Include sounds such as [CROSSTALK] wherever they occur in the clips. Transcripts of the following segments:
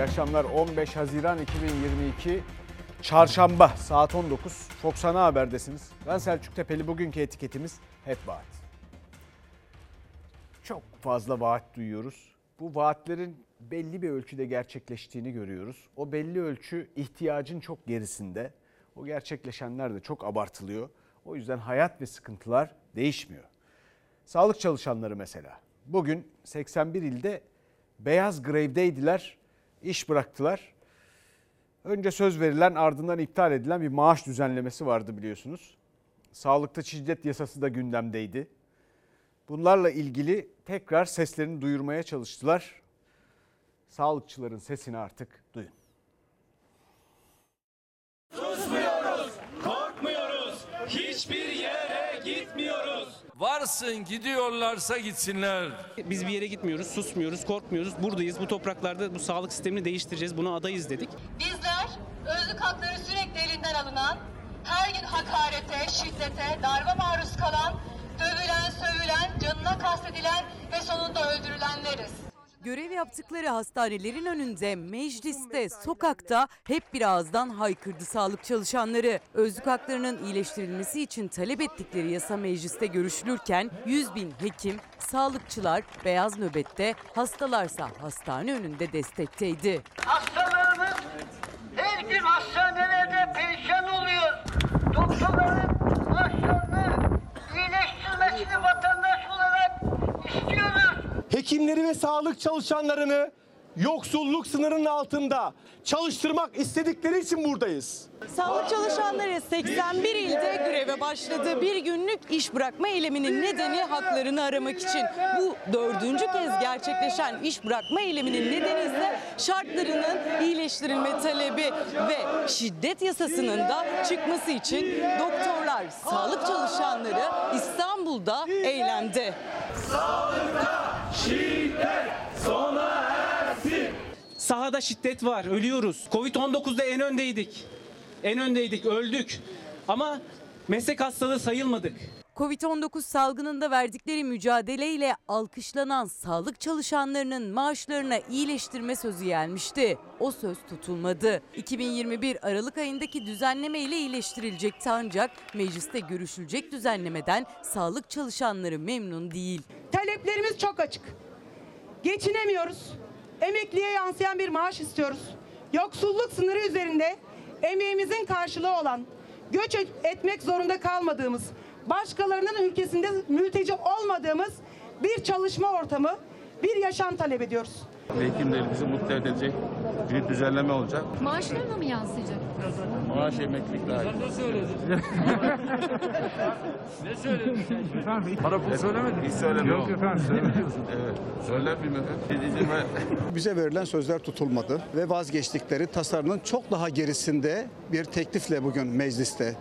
İyi akşamlar 15 Haziran 2022 Çarşamba saat 19 Fox Ana Haber'desiniz. Ben Selçuk Tepeli bugünkü etiketimiz hep vaat. Çok fazla vaat duyuyoruz. Bu vaatlerin belli bir ölçüde gerçekleştiğini görüyoruz. O belli ölçü ihtiyacın çok gerisinde. O gerçekleşenler de çok abartılıyor. O yüzden hayat ve sıkıntılar değişmiyor. Sağlık çalışanları mesela. Bugün 81 ilde beyaz grevdeydiler, iş bıraktılar. Önce söz verilen ardından iptal edilen bir maaş düzenlemesi vardı biliyorsunuz. Sağlıkta şiddet yasası da gündemdeydi. Bunlarla ilgili tekrar seslerini duyurmaya çalıştılar. Sağlıkçıların sesini artık duyun. Varsın gidiyorlarsa gitsinler. Biz bir yere gitmiyoruz, susmuyoruz, korkmuyoruz. Buradayız. Bu topraklarda bu sağlık sistemini değiştireceğiz. Buna adayız dedik. Bizler özlük hakları sürekli elinden alınan, her gün hakarete, şiddete, darbe maruz kalan, dövülen, sövülen, canına kastedilen ve sonunda öldürülenleriz. Görev yaptıkları hastanelerin önünde, mecliste, sokakta hep bir ağızdan haykırdı sağlık çalışanları. Özlük haklarının iyileştirilmesi için talep ettikleri yasa mecliste görüşülürken 100 bin hekim, sağlıkçılar beyaz nöbette, hastalarsa hastane önünde destekteydi. Hastalarımız her gün hastanelerde perişan oluyor. Doktorların maaşlarını iyileştirmesini vatandaş olarak istiyoruz. Hekimleri ve sağlık çalışanlarını yoksulluk sınırının altında çalıştırmak istedikleri için buradayız. Sağlık çalışanları 81 ilde greve başladı. Bir günlük iş bırakma eyleminin nedeni haklarını aramak için. Bu dördüncü kez gerçekleşen iş bırakma eyleminin nedeni ise şartlarının iyileştirilme talebi ve şiddet yasasının da çıkması için doktorlar, sağlık çalışanları İstanbul'da eylemde. Sahada şiddet var, ölüyoruz. Covid-19'da en öndeydik. En öndeydik, öldük. Ama meslek hastalığı sayılmadık. Covid-19 salgınında verdikleri mücadeleyle alkışlanan sağlık çalışanlarının maaşlarına iyileştirme sözü gelmişti. O söz tutulmadı. 2021 Aralık ayındaki düzenleme ile iyileştirilecekti ancak mecliste görüşülecek düzenlemeden sağlık çalışanları memnun değil. Taleplerimiz çok açık. Geçinemiyoruz. Emekliye yansıyan bir maaş istiyoruz. Yoksulluk sınırı üzerinde emeğimizin karşılığı olan, göç etmek zorunda kalmadığımız, başkalarının ülkesinde mülteci olmadığımız bir çalışma ortamı, bir yaşam talep ediyoruz. Hekimlerimizi mutlu edecek bir düzenleme olacak. Maaşlarına mı yansıyacak? Maaş emeklilik dahil. Ne söyledin? [LAUGHS] ne söyledin sen? Para pul söylemedin. Hiç söylemedim. Yok efendim söylemedim. [LAUGHS] evet. Söylemeyeyim efendim. [LAUGHS] Bize verilen sözler tutulmadı ve vazgeçtikleri tasarının çok daha gerisinde bir teklifle bugün mecliste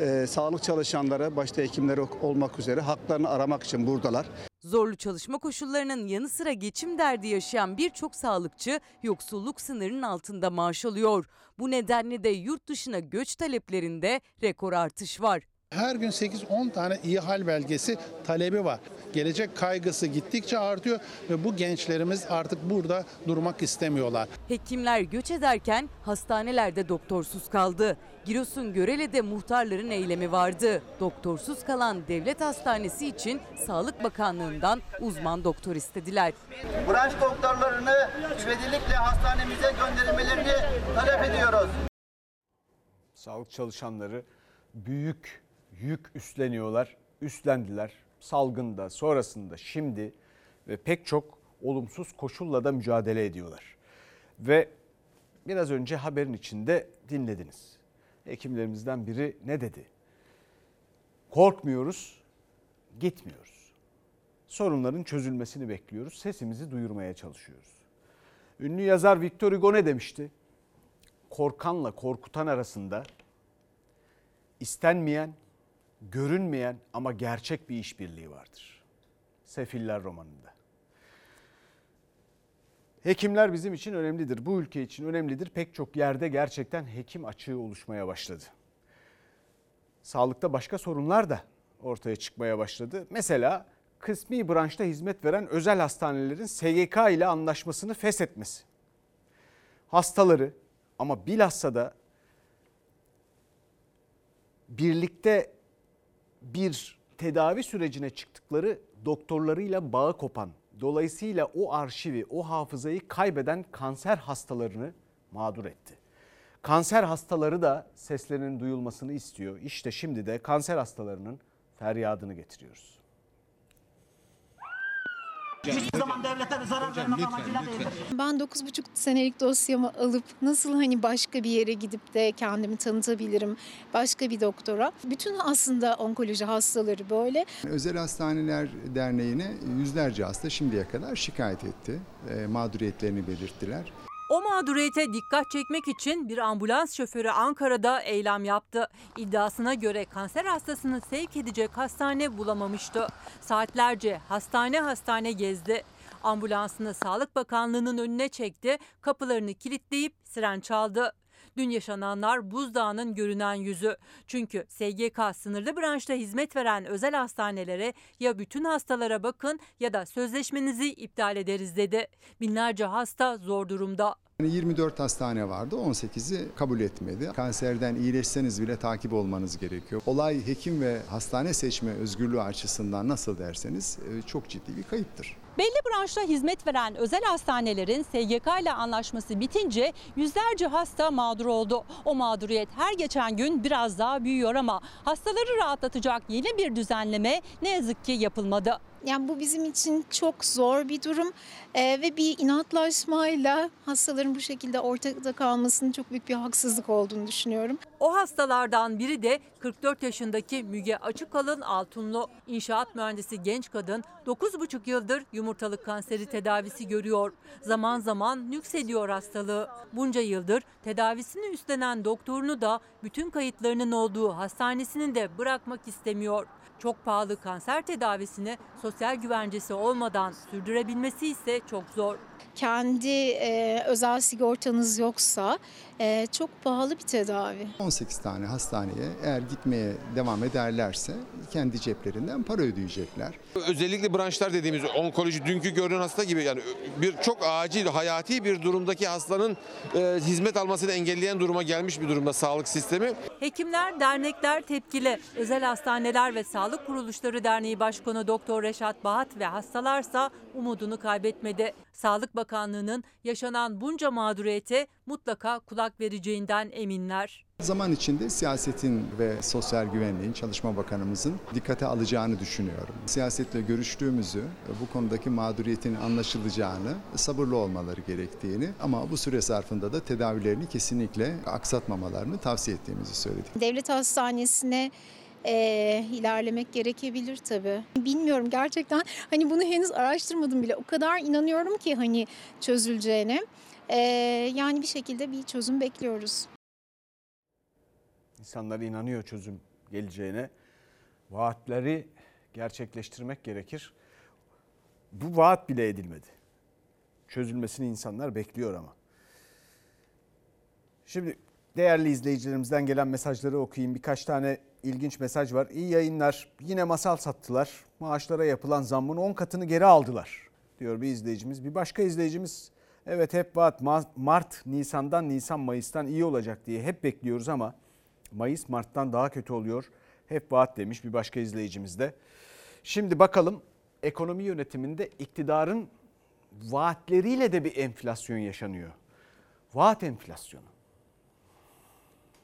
e, sağlık çalışanları başta hekimleri olmak üzere haklarını aramak için buradalar. Zorlu çalışma koşullarının yanı sıra geçim derdi yaşayan birçok sağlıkçı yoksulluk sınırının altında maaş alıyor. Bu nedenle de yurt dışına göç taleplerinde rekor artış var. Her gün 8-10 tane iyi hal belgesi talebi var. Gelecek kaygısı gittikçe artıyor ve bu gençlerimiz artık burada durmak istemiyorlar. Hekimler göç ederken hastanelerde doktorsuz kaldı. Giresun Görele'de muhtarların eylemi vardı. Doktorsuz kalan devlet hastanesi için Sağlık Bakanlığı'ndan uzman doktor istediler. Branş doktorlarını ivedilikle hastanemize gönderilmelerini talep ediyoruz. Sağlık çalışanları büyük yük üstleniyorlar, üstlendiler. Salgında, sonrasında, şimdi ve pek çok olumsuz koşulla da mücadele ediyorlar. Ve biraz önce haberin içinde dinlediniz. Hekimlerimizden biri ne dedi? Korkmuyoruz, gitmiyoruz. Sorunların çözülmesini bekliyoruz, sesimizi duyurmaya çalışıyoruz. Ünlü yazar Victor Hugo ne demişti? Korkanla korkutan arasında istenmeyen, görünmeyen ama gerçek bir işbirliği vardır. Sefiller romanında. Hekimler bizim için önemlidir. Bu ülke için önemlidir. Pek çok yerde gerçekten hekim açığı oluşmaya başladı. Sağlıkta başka sorunlar da ortaya çıkmaya başladı. Mesela kısmi branşta hizmet veren özel hastanelerin SGK ile anlaşmasını feshetmesi. hastaları ama bilhassa da birlikte bir tedavi sürecine çıktıkları doktorlarıyla bağı kopan, dolayısıyla o arşivi, o hafızayı kaybeden kanser hastalarını mağdur etti. Kanser hastaları da seslerinin duyulmasını istiyor. İşte şimdi de kanser hastalarının feryadını getiriyoruz. Hiçbir zaman devlete zarar vermek amacıyla değildir. Ben 9,5 senelik dosyamı alıp nasıl hani başka bir yere gidip de kendimi tanıtabilirim başka bir doktora. Bütün aslında onkoloji hastaları böyle. Özel Hastaneler Derneği'ne yüzlerce hasta şimdiye kadar şikayet etti. E, mağduriyetlerini belirttiler. O mağduriyete dikkat çekmek için bir ambulans şoförü Ankara'da eylem yaptı. İddiasına göre kanser hastasını sevk edecek hastane bulamamıştı. Saatlerce hastane hastane gezdi. Ambulansını Sağlık Bakanlığı'nın önüne çekti, kapılarını kilitleyip siren çaldı. Dün yaşananlar buzdağının görünen yüzü. Çünkü SGK sınırlı branşta hizmet veren özel hastanelere ya bütün hastalara bakın ya da sözleşmenizi iptal ederiz dedi. Binlerce hasta zor durumda. Yani 24 hastane vardı, 18'i kabul etmedi. Kanserden iyileşseniz bile takip olmanız gerekiyor. Olay hekim ve hastane seçme özgürlüğü açısından nasıl derseniz e, çok ciddi bir kayıptır. Belli branşta hizmet veren özel hastanelerin SGK ile anlaşması bitince yüzlerce hasta mağdur oldu. O mağduriyet her geçen gün biraz daha büyüyor ama hastaları rahatlatacak yeni bir düzenleme ne yazık ki yapılmadı. Yani bu bizim için çok zor bir durum Ee, ve bir inatlaşmayla hastaların bu şekilde ortada kalmasının çok büyük bir haksızlık olduğunu düşünüyorum. O hastalardan biri de 44 yaşındaki Müge Açıkalın Altunlu. İnşaat mühendisi genç kadın 9,5 yıldır yumurtalık kanseri tedavisi görüyor. Zaman zaman nüksediyor hastalığı. Bunca yıldır tedavisini üstlenen doktorunu da bütün kayıtlarının olduğu hastanesini de bırakmak istemiyor. Çok pahalı kanser tedavisini sosyal güvencesi olmadan sürdürebilmesi ise çok zor. Kendi e, özel sigortanız yoksa e, çok pahalı bir tedavi. 18 tane hastaneye eğer gitmeye devam ederlerse kendi ceplerinden para ödeyecekler. Özellikle branşlar dediğimiz onkoloji dünkü görünen hasta gibi yani bir çok acil hayati bir durumdaki hastanın e, hizmet almasını engelleyen duruma gelmiş bir durumda sağlık sistemi. Hekimler, dernekler tepkili. Özel Hastaneler ve Sağlık Kuruluşları Derneği Başkanı Doktor Reşat Bahat ve hastalarsa umudunu kaybetmedi. Sağlık Bakanlığı'nın yaşanan bunca mağduriyete mutlaka kulak vereceğinden eminler. Zaman içinde siyasetin ve sosyal güvenliğin Çalışma Bakanımızın dikkate alacağını düşünüyorum. Siyasetle görüştüğümüzü, bu konudaki mağduriyetin anlaşılacağını, sabırlı olmaları gerektiğini ama bu süre zarfında da tedavilerini kesinlikle aksatmamalarını tavsiye ettiğimizi söyledik. Devlet hastanesine e, ilerlemek gerekebilir tabii. Bilmiyorum gerçekten hani bunu henüz araştırmadım bile. O kadar inanıyorum ki hani çözüleceğine. E, yani bir şekilde bir çözüm bekliyoruz. İnsanlar inanıyor çözüm geleceğine. Vaatleri gerçekleştirmek gerekir. Bu vaat bile edilmedi. Çözülmesini insanlar bekliyor ama. Şimdi değerli izleyicilerimizden gelen mesajları okuyayım. Birkaç tane ilginç mesaj var. İyi yayınlar. Yine masal sattılar. Maaşlara yapılan zammın 10 katını geri aldılar diyor bir izleyicimiz. Bir başka izleyicimiz evet hep vaat Mart, Nisan'dan, Nisan, Mayıs'tan iyi olacak diye hep bekliyoruz ama Mayıs Mart'tan daha kötü oluyor. Hep vaat demiş bir başka izleyicimiz de. Şimdi bakalım ekonomi yönetiminde iktidarın vaatleriyle de bir enflasyon yaşanıyor. Vaat enflasyonu.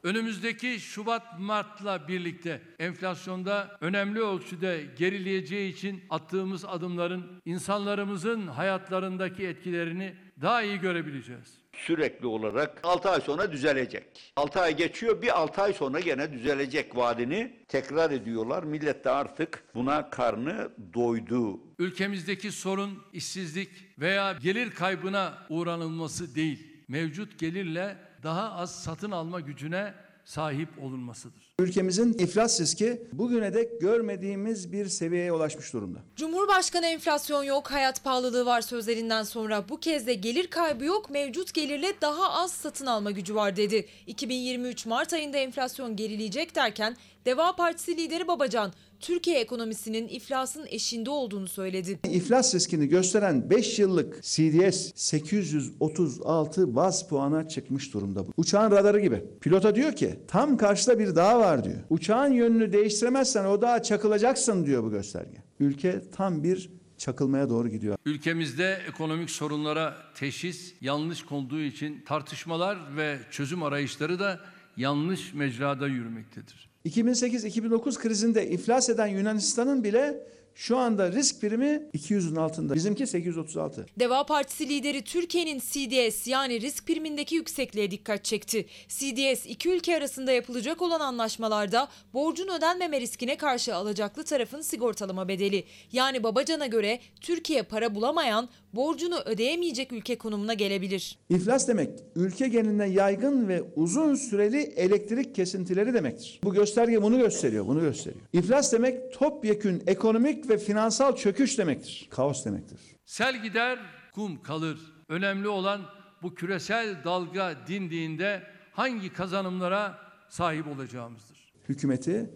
Önümüzdeki Şubat-Mart'la birlikte enflasyonda önemli ölçüde gerileyeceği için attığımız adımların insanlarımızın hayatlarındaki etkilerini daha iyi görebileceğiz. Sürekli olarak 6 ay sonra düzelecek. 6 ay geçiyor bir 6 ay sonra gene düzelecek vaadini tekrar ediyorlar. Millet de artık buna karnı doydu. Ülkemizdeki sorun işsizlik veya gelir kaybına uğranılması değil. Mevcut gelirle daha az satın alma gücüne sahip olunmasıdır. Ülkemizin iflas riski bugüne dek görmediğimiz bir seviyeye ulaşmış durumda. Cumhurbaşkanı enflasyon yok, hayat pahalılığı var sözlerinden sonra bu kez de gelir kaybı yok, mevcut gelirle daha az satın alma gücü var dedi. 2023 Mart ayında enflasyon gerileyecek derken Deva Partisi lideri Babacan Türkiye ekonomisinin iflasın eşiğinde olduğunu söyledi. İflas riskini gösteren 5 yıllık CDS 836 baz puana çıkmış durumda. Uçağın radarı gibi. Pilota diyor ki tam karşıda bir dağ var diyor. Uçağın yönünü değiştiremezsen o dağa çakılacaksın diyor bu gösterge. Ülke tam bir çakılmaya doğru gidiyor. Ülkemizde ekonomik sorunlara teşhis yanlış konduğu için tartışmalar ve çözüm arayışları da yanlış mecrada yürümektedir. 2008-2009 krizinde iflas eden Yunanistan'ın bile şu anda risk primi 200'ün altında. Bizimki 836. Deva Partisi lideri Türkiye'nin CDS yani risk primindeki yüksekliğe dikkat çekti. CDS iki ülke arasında yapılacak olan anlaşmalarda borcun ödenmeme riskine karşı alacaklı tarafın sigortalama bedeli. Yani Babacan'a göre Türkiye para bulamayan, borcunu ödeyemeyecek ülke konumuna gelebilir. İflas demek ülke genelinde yaygın ve uzun süreli elektrik kesintileri demektir. Bu gösterge bunu gösteriyor, bunu gösteriyor. İflas demek topyekün ekonomik ve finansal çöküş demektir. Kaos demektir. Sel gider, kum kalır. Önemli olan bu küresel dalga dindiğinde hangi kazanımlara sahip olacağımızdır. Hükümeti,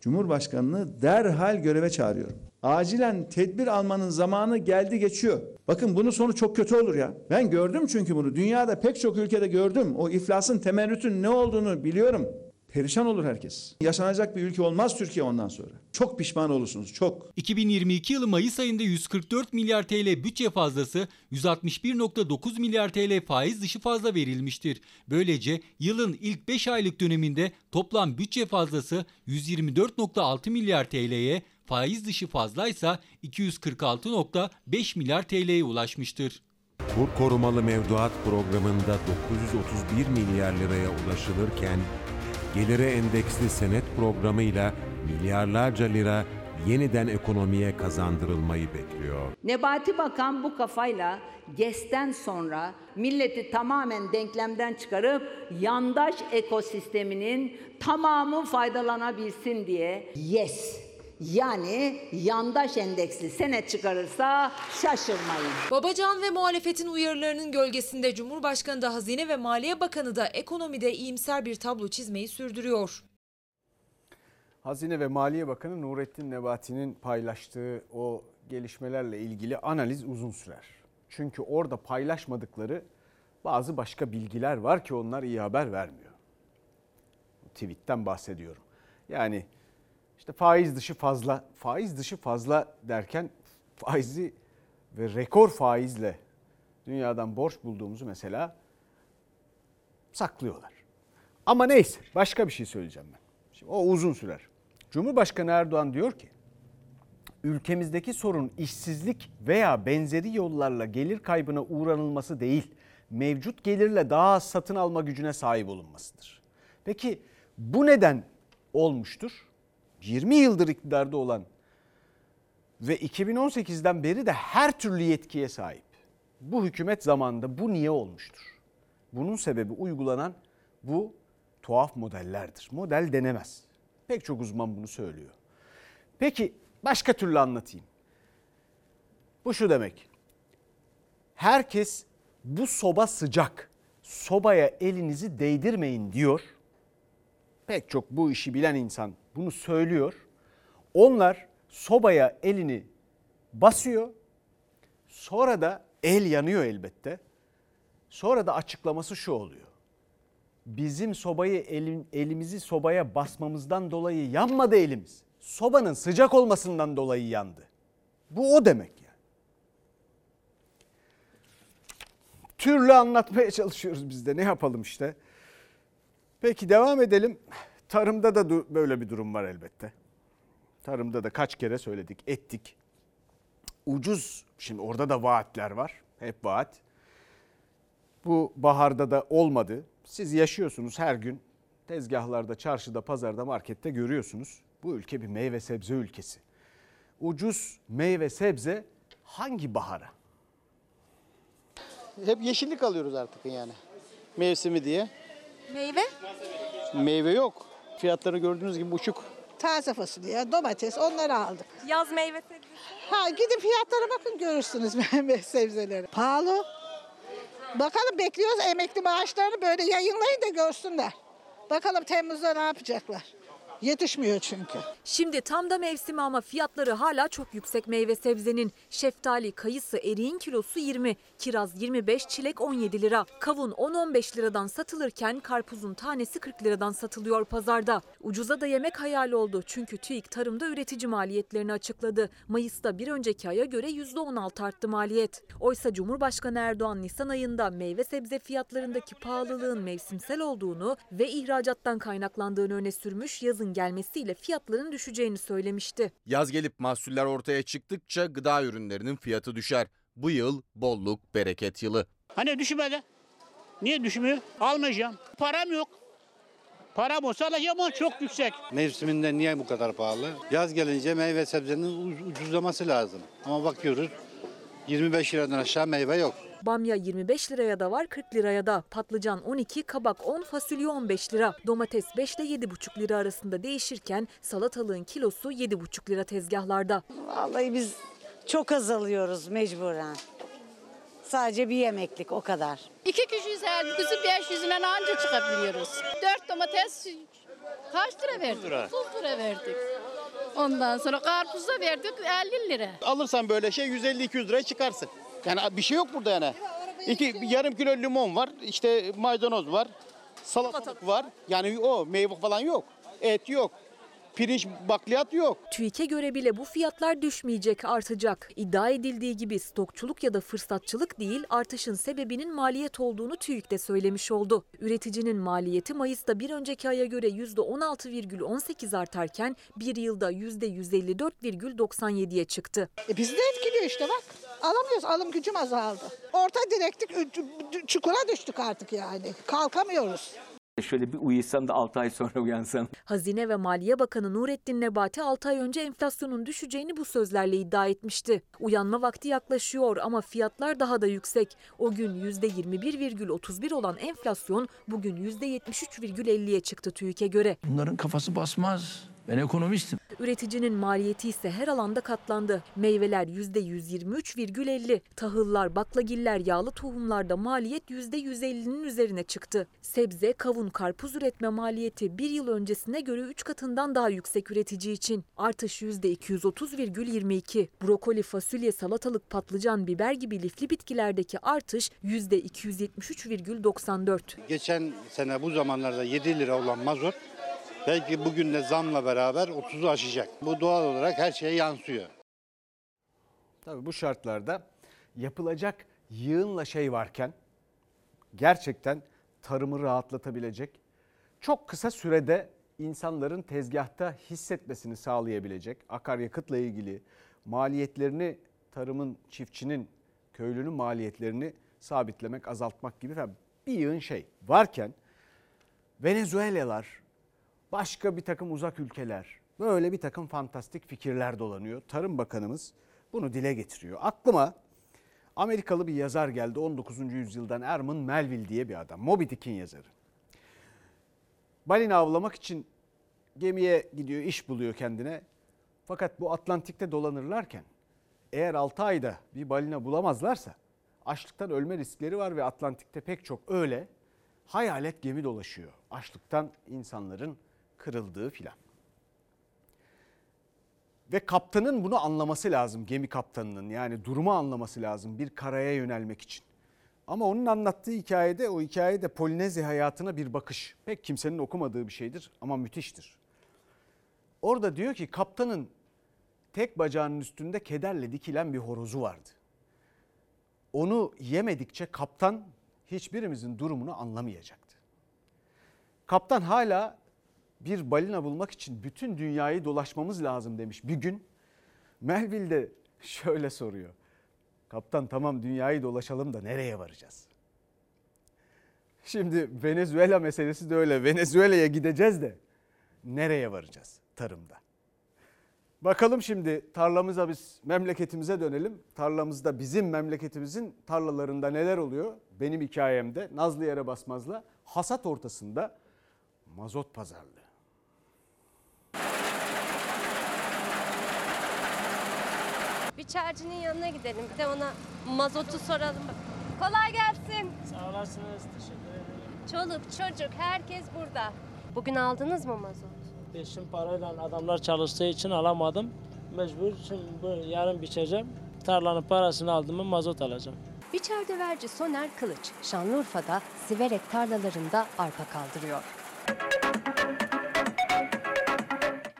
Cumhurbaşkanını derhal göreve çağırıyorum. Acilen tedbir almanın zamanı geldi geçiyor. Bakın bunun sonu çok kötü olur ya. Ben gördüm çünkü bunu. Dünyada pek çok ülkede gördüm. O iflasın temerrütün ne olduğunu biliyorum. Perişan olur herkes. Yaşanacak bir ülke olmaz Türkiye ondan sonra. Çok pişman olursunuz, çok. 2022 yılı Mayıs ayında 144 milyar TL bütçe fazlası, 161.9 milyar TL faiz dışı fazla verilmiştir. Böylece yılın ilk 5 aylık döneminde toplam bütçe fazlası 124.6 milyar TL'ye, faiz dışı fazlaysa 246.5 milyar TL'ye ulaşmıştır. Kur korumalı mevduat programında 931 milyar liraya ulaşılırken, gelire endeksli senet programıyla milyarlarca lira yeniden ekonomiye kazandırılmayı bekliyor. Nebati Bakan bu kafayla GES'ten sonra milleti tamamen denklemden çıkarıp yandaş ekosisteminin tamamı faydalanabilsin diye YES yani yandaş endeksli senet çıkarırsa şaşırmayın. Babacan ve muhalefetin uyarılarının gölgesinde Cumhurbaşkanı da Hazine ve Maliye Bakanı da ekonomide iyimser bir tablo çizmeyi sürdürüyor. Hazine ve Maliye Bakanı Nurettin Nebati'nin paylaştığı o gelişmelerle ilgili analiz uzun sürer. Çünkü orada paylaşmadıkları bazı başka bilgiler var ki onlar iyi haber vermiyor. Tweet'ten bahsediyorum. Yani işte faiz dışı fazla, faiz dışı fazla derken faizi ve rekor faizle dünyadan borç bulduğumuzu mesela saklıyorlar. Ama neyse başka bir şey söyleyeceğim ben. Şimdi o uzun sürer. Cumhurbaşkanı Erdoğan diyor ki ülkemizdeki sorun işsizlik veya benzeri yollarla gelir kaybına uğranılması değil, mevcut gelirle daha az satın alma gücüne sahip olunmasıdır. Peki bu neden olmuştur? 20 yıldır iktidarda olan ve 2018'den beri de her türlü yetkiye sahip. Bu hükümet zamanında bu niye olmuştur? Bunun sebebi uygulanan bu tuhaf modellerdir. Model denemez. Pek çok uzman bunu söylüyor. Peki başka türlü anlatayım. Bu şu demek. Herkes bu soba sıcak. Sobaya elinizi değdirmeyin diyor. Pek çok bu işi bilen insan bunu söylüyor. Onlar sobaya elini basıyor. Sonra da el yanıyor elbette. Sonra da açıklaması şu oluyor. Bizim sobayı elin, elimizi sobaya basmamızdan dolayı yanmadı elimiz. Sobanın sıcak olmasından dolayı yandı. Bu o demek yani. Türlü anlatmaya çalışıyoruz biz de ne yapalım işte. Peki devam edelim. Tarımda da böyle bir durum var elbette. Tarımda da kaç kere söyledik, ettik. Ucuz, şimdi orada da vaatler var. Hep vaat. Bu baharda da olmadı. Siz yaşıyorsunuz her gün. Tezgahlarda, çarşıda, pazarda, markette görüyorsunuz. Bu ülke bir meyve sebze ülkesi. Ucuz meyve sebze hangi bahara? Hep yeşillik alıyoruz artık yani. Mevsimi diye. Meyve? Meyve yok. Fiyatları gördüğünüz gibi uçuk. Taze fasulye, domates onları aldık. Yaz meyve sebze. Ha gidin fiyatlara bakın görürsünüz [LAUGHS] meyve sebzeleri. Pahalı. Bakalım bekliyoruz emekli maaşlarını böyle yayınlayın da görsünler. Bakalım Temmuz'da ne yapacaklar. Yetişmiyor çünkü. Şimdi tam da mevsimi ama fiyatları hala çok yüksek meyve sebzenin. Şeftali, kayısı, eriğin kilosu 20, kiraz 25, çilek 17 lira. Kavun 10-15 liradan satılırken karpuzun tanesi 40 liradan satılıyor pazarda. Ucuza da yemek hayal oldu çünkü TÜİK tarımda üretici maliyetlerini açıkladı. Mayıs'ta bir önceki aya göre %16 arttı maliyet. Oysa Cumhurbaşkanı Erdoğan Nisan ayında meyve sebze fiyatlarındaki pahalılığın mevsimsel olduğunu ve ihracattan kaynaklandığını öne sürmüş yazın gelmesiyle fiyatların düşeceğini söylemişti. Yaz gelip mahsuller ortaya çıktıkça gıda ürünlerinin fiyatı düşer. Bu yıl bolluk, bereket yılı. Hani düşmedi? Niye düşmüyor? Almayacağım. Param yok. Param olsa alacağım ama çok yüksek. Mevsiminde niye bu kadar pahalı? Yaz gelince meyve sebzenin uc- ucuzlaması lazım. Ama bakıyoruz 25 liradan aşağı meyve yok. Bamya 25 liraya da var 40 liraya da. Patlıcan 12, kabak 10, fasulye 15 lira. Domates 5 ile 7,5 lira arasında değişirken salatalığın kilosu 7,5 lira tezgahlarda. Vallahi biz çok az alıyoruz mecburen. Sadece bir yemeklik o kadar. İki kişiyiz her birisi 500 ile anca çıkabiliyoruz. Dört domates kaç lira verdik? 30 lira verdik. Ondan sonra karpuz da verdik 50 lira. Alırsan böyle şey 150-200 liraya çıkarsın. Yani bir şey yok burada yani. İki, yarım kilo limon var, işte maydanoz var, salatalık var. Yani o meyve falan yok. Et yok. Pirinç bakliyat yok. TÜİK'e göre bile bu fiyatlar düşmeyecek, artacak. İddia edildiği gibi stokçuluk ya da fırsatçılık değil, artışın sebebinin maliyet olduğunu TÜİK de söylemiş oldu. Üreticinin maliyeti Mayıs'ta bir önceki aya göre %16,18 artarken bir yılda %154,97'ye çıktı. E bizi de etkiliyor işte bak. Alamıyoruz. Alım gücüm azaldı. Orta direktik ç- çukura düştük artık yani. Kalkamıyoruz. Şöyle bir uyusam da 6 ay sonra uyansam. Hazine ve Maliye Bakanı Nurettin Nebati 6 ay önce enflasyonun düşeceğini bu sözlerle iddia etmişti. Uyanma vakti yaklaşıyor ama fiyatlar daha da yüksek. O gün %21,31 olan enflasyon bugün %73,50'ye çıktı TÜİK'e göre. Bunların kafası basmaz. Ben ekonomistim. Üreticinin maliyeti ise her alanda katlandı. Meyveler %123,50, tahıllar, baklagiller, yağlı tohumlarda maliyet %150'nin üzerine çıktı. Sebze, kavun, karpuz üretme maliyeti bir yıl öncesine göre 3 katından daha yüksek üretici için. Artış %230,22. Brokoli, fasulye, salatalık, patlıcan, biber gibi lifli bitkilerdeki artış %273,94. Geçen sene bu zamanlarda 7 lira olan mazot belki bugün de zamla beraber 30'u aşacak. Bu doğal olarak her şeye yansıyor. Tabii bu şartlarda yapılacak yığınla şey varken gerçekten tarımı rahatlatabilecek, çok kısa sürede insanların tezgahta hissetmesini sağlayabilecek akaryakıtla ilgili maliyetlerini tarımın, çiftçinin, köylünün maliyetlerini sabitlemek, azaltmak gibi bir yığın şey varken Venezuelalar, başka bir takım uzak ülkeler böyle bir takım fantastik fikirler dolanıyor. Tarım Bakanımız bunu dile getiriyor. Aklıma Amerikalı bir yazar geldi 19. yüzyıldan Erman Melville diye bir adam. Moby Dick'in yazarı. Balina avlamak için gemiye gidiyor, iş buluyor kendine. Fakat bu Atlantik'te dolanırlarken eğer 6 ayda bir balina bulamazlarsa açlıktan ölme riskleri var ve Atlantik'te pek çok öyle hayalet gemi dolaşıyor. Açlıktan insanların kırıldığı filan. Ve kaptanın bunu anlaması lazım gemi kaptanının yani durumu anlaması lazım bir karaya yönelmek için. Ama onun anlattığı hikayede o hikayede Polinezya hayatına bir bakış. Pek kimsenin okumadığı bir şeydir ama müthiştir. Orada diyor ki kaptanın tek bacağının üstünde kederle dikilen bir horozu vardı. Onu yemedikçe kaptan hiçbirimizin durumunu anlamayacaktı. Kaptan hala bir balina bulmak için bütün dünyayı dolaşmamız lazım demiş bir gün. Melville de şöyle soruyor. Kaptan tamam dünyayı dolaşalım da nereye varacağız? Şimdi Venezuela meselesi de öyle. Venezuela'ya gideceğiz de nereye varacağız tarımda? Bakalım şimdi tarlamıza biz memleketimize dönelim. Tarlamızda bizim memleketimizin tarlalarında neler oluyor? Benim hikayemde Nazlı Yere Basmaz'la hasat ortasında mazot pazarlığı. Bir çaycının yanına gidelim. Bir de ona mazotu soralım. Kolay gelsin. Sağ olasınız. Teşekkür ederim. Çoluk, çocuk, herkes burada. Bugün aldınız mı mazot? Peşin parayla adamlar çalıştığı için alamadım. Mecbur şimdi bu yarın biçeceğim. Tarlanın parasını aldım mı mazot alacağım. Biçerdöverci Soner Kılıç, Şanlıurfa'da Siverek tarlalarında arpa kaldırıyor.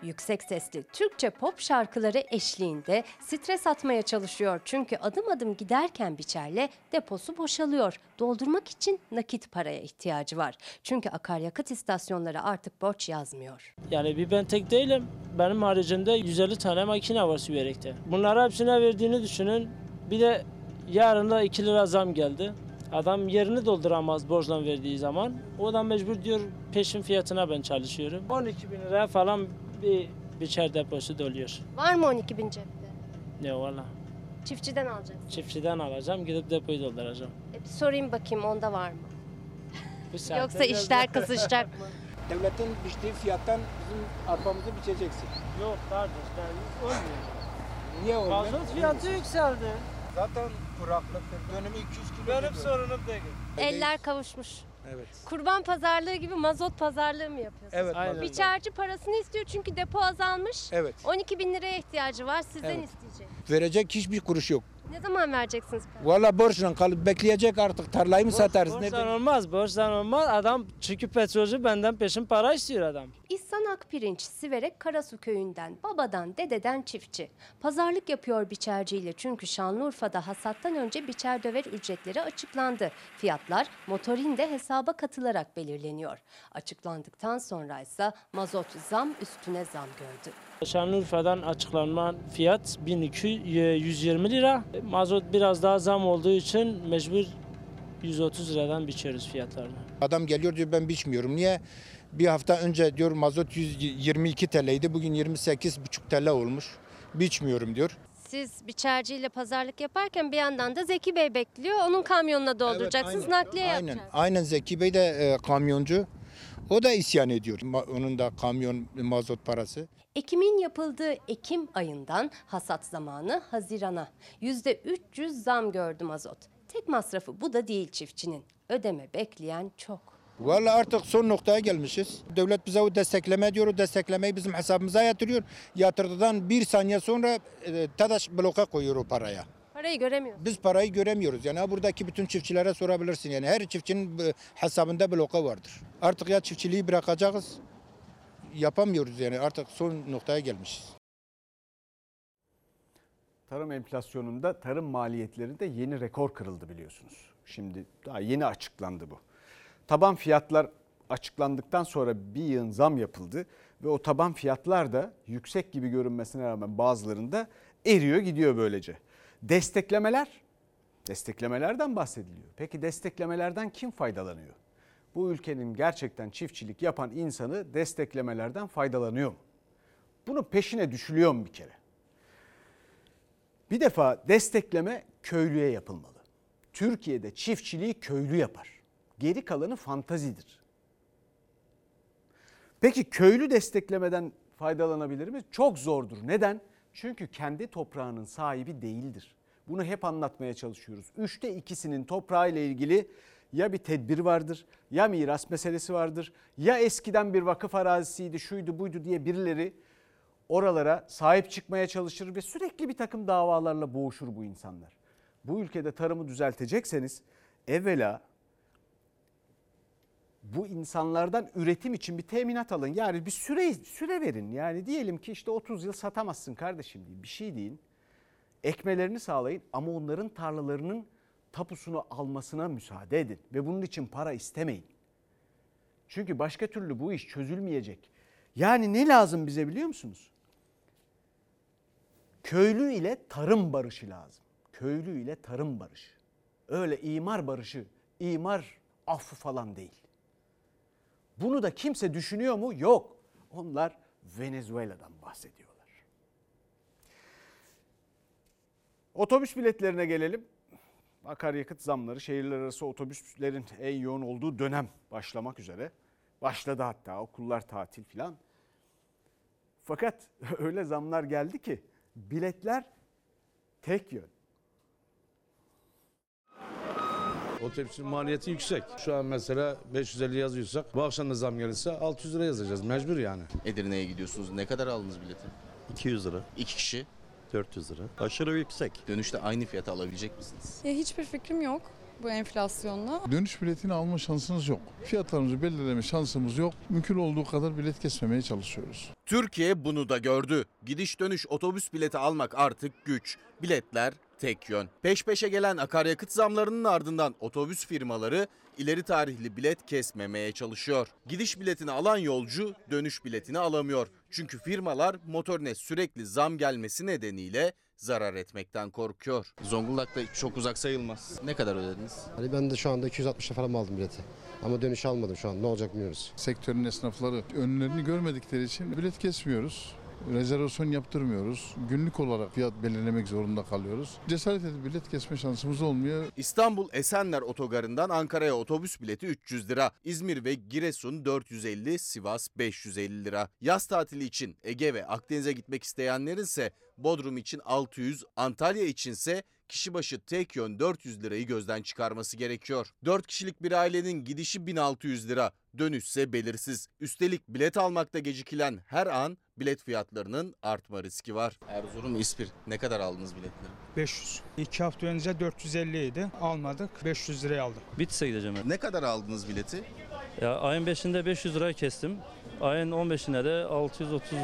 Yüksek sesli Türkçe pop şarkıları eşliğinde stres atmaya çalışıyor. Çünkü adım adım giderken biçerle deposu boşalıyor. Doldurmak için nakit paraya ihtiyacı var. Çünkü akaryakıt istasyonları artık borç yazmıyor. Yani bir ben tek değilim. Benim haricimde 150 tane makine var Süverek'te. Bunları hepsine verdiğini düşünün. Bir de yarın da 2 lira zam geldi. Adam yerini dolduramaz borçla verdiği zaman. O da mecbur diyor peşin fiyatına ben çalışıyorum. 12 bin lira falan bir biçer deposu doluyor. Var mı 12 bin cepte? Ne valla. Çiftçiden alacağız. Çiftçiden alacağım gidip depoyu dolduracağım. E, bir sorayım bakayım onda var mı? Bu [LAUGHS] saatte Yoksa biraz işler kızışacak mı? Devletin biçtiği fiyattan bizim arpamızı biçeceksin. Yok kardeş ben olmuyor. Niye olmuyor? Mazot fiyatı yükseldi. Zaten kuraklıktır. Dönümü 200 kilo. Benim sorunum değil. Eller kavuşmuş. Evet. Kurban pazarlığı gibi mazot pazarlığı mı yapıyorsunuz? Evet, Aynen. Biçerci parasını istiyor çünkü depo azalmış. Evet. 12 bin liraya ihtiyacı var sizden Evet. isteyecek. Verecek hiçbir kuruş yok. Ne zaman vereceksiniz? Valla borçla kalıp bekleyecek artık tarlayı mı satarız? Borçtan Nereden? olmaz, borçtan olmaz. Adam çünkü petrolcü benden peşin para istiyor adam. İhsan Akpirinç, Siverek Karasu köyünden, babadan, dededen çiftçi. Pazarlık yapıyor biçerciyle çünkü Şanlıurfa'da hasattan önce biçer döver ücretleri açıklandı. Fiyatlar motorinde hesaba katılarak belirleniyor. Açıklandıktan sonra ise mazot zam üstüne zam gördü. Şanlıurfa'dan açıklanan fiyat 1220 lira. Mazot biraz daha zam olduğu için mecbur 130 liradan biçiyoruz fiyatlarını. Adam geliyor diyor ben biçmiyorum. Niye? Bir hafta önce diyor mazot 122 TL'ydi. Bugün 28,5 TL olmuş. Biçmiyorum diyor. Siz biçerciyle pazarlık yaparken bir yandan da Zeki Bey bekliyor. Onun kamyonuna dolduracaksınız, aynen. nakliye Aynen. yapacaksınız. Aynen Zeki Bey de e, kamyoncu. O da isyan ediyor. Ma- Onun da kamyon mazot parası. Ekimin yapıldığı Ekim ayından hasat zamanı Haziran'a %300 zam gördü mazot. Tek masrafı bu da değil çiftçinin. Ödeme bekleyen çok. Vallahi artık son noktaya gelmişiz. Devlet bize o destekleme diyor. O desteklemeyi bizim hesabımıza yatırıyor. Yatırdıktan bir saniye sonra e, TEDAŞ bloka koyuyor o paraya. Parayı göremiyoruz. Biz parayı göremiyoruz. Yani buradaki bütün çiftçilere sorabilirsin. Yani her çiftçinin e, hesabında bloka vardır. Artık ya çiftçiliği bırakacağız. Yapamıyoruz yani artık son noktaya gelmişiz. Tarım enflasyonunda tarım maliyetlerinde yeni rekor kırıldı biliyorsunuz. Şimdi daha yeni açıklandı bu. Taban fiyatlar açıklandıktan sonra bir yığın zam yapıldı ve o taban fiyatlar da yüksek gibi görünmesine rağmen bazılarında eriyor gidiyor böylece. Desteklemeler, desteklemelerden bahsediliyor. Peki desteklemelerden kim faydalanıyor? Bu ülkenin gerçekten çiftçilik yapan insanı desteklemelerden faydalanıyor mu? Bunun peşine düşülüyor mu bir kere? Bir defa destekleme köylüye yapılmalı. Türkiye'de çiftçiliği köylü yapar. Geri kalanı fantazidir. Peki köylü desteklemeden faydalanabilir mi? Çok zordur. Neden? Çünkü kendi toprağının sahibi değildir. Bunu hep anlatmaya çalışıyoruz. Üçte ikisinin toprağı ile ilgili ya bir tedbir vardır, ya miras meselesi vardır, ya eskiden bir vakıf arazisiydi, şuydu buydu diye birileri oralara sahip çıkmaya çalışır ve sürekli bir takım davalarla boğuşur bu insanlar. Bu ülkede tarımı düzeltecekseniz evvela bu insanlardan üretim için bir teminat alın. Yani bir süre süre verin. Yani diyelim ki işte 30 yıl satamazsın kardeşim diye bir şey deyin. Ekmelerini sağlayın ama onların tarlalarının tapusunu almasına müsaade edin ve bunun için para istemeyin. Çünkü başka türlü bu iş çözülmeyecek. Yani ne lazım bize biliyor musunuz? Köylü ile tarım barışı lazım. Köylü ile tarım barışı. Öyle imar barışı, imar affı falan değil. Bunu da kimse düşünüyor mu? Yok. Onlar Venezuela'dan bahsediyorlar. Otobüs biletlerine gelelim. Akaryakıt zamları şehirler arası otobüslerin en yoğun olduğu dönem başlamak üzere. Başladı hatta okullar tatil filan. Fakat [LAUGHS] öyle zamlar geldi ki biletler tek yön. Otobüsün maliyeti yüksek. Şu an mesela 550 yazıyorsak bu akşam da zam gelirse 600 lira yazacağız. Mecbur yani. Edirne'ye gidiyorsunuz. Ne kadar aldınız bileti? 200 lira, İki kişi. 400 lira. Aşırı yüksek. Dönüşte aynı fiyata alabilecek misiniz? Ya hiçbir fikrim yok bu enflasyonla. Dönüş biletini alma şansınız yok. Fiyatlarımızı belirleme şansımız yok. Mümkün olduğu kadar bilet kesmemeye çalışıyoruz. Türkiye bunu da gördü. Gidiş dönüş otobüs bileti almak artık güç. Biletler tek yön. Peş peşe gelen akaryakıt zamlarının ardından otobüs firmaları ileri tarihli bilet kesmemeye çalışıyor. Gidiş biletini alan yolcu dönüş biletini alamıyor. Çünkü firmalar motorine sürekli zam gelmesi nedeniyle zarar etmekten korkuyor. Zonguldak'ta çok uzak sayılmaz. Ne kadar ödediniz? Hani ben de şu anda 260 lira falan aldım bileti. Ama dönüş almadım şu an. Ne olacak bilmiyoruz. Sektörün esnafları önlerini görmedikleri için bilet kesmiyoruz. Rezervasyon yaptırmıyoruz. Günlük olarak fiyat belirlemek zorunda kalıyoruz. Cesaret edip bilet kesme şansımız olmuyor. İstanbul Esenler Otogarı'ndan Ankara'ya otobüs bileti 300 lira. İzmir ve Giresun 450, Sivas 550 lira. Yaz tatili için Ege ve Akdeniz'e gitmek isteyenlerin ise Bodrum için 600, Antalya içinse kişi başı tek yön 400 lirayı gözden çıkarması gerekiyor. 4 kişilik bir ailenin gidişi 1600 lira, dönüşse belirsiz. Üstelik bilet almakta gecikilen her an bilet fiyatlarının artma riski var. Erzurum İspir ne kadar aldınız biletleri? 500. İki hafta önce 450 idi. Almadık. 500 liraya aldım. Bitlis'e gideceğim ben. Ne kadar aldınız bileti? Ya ayın 5'inde 500 liraya kestim. Ayın 15'inde de 630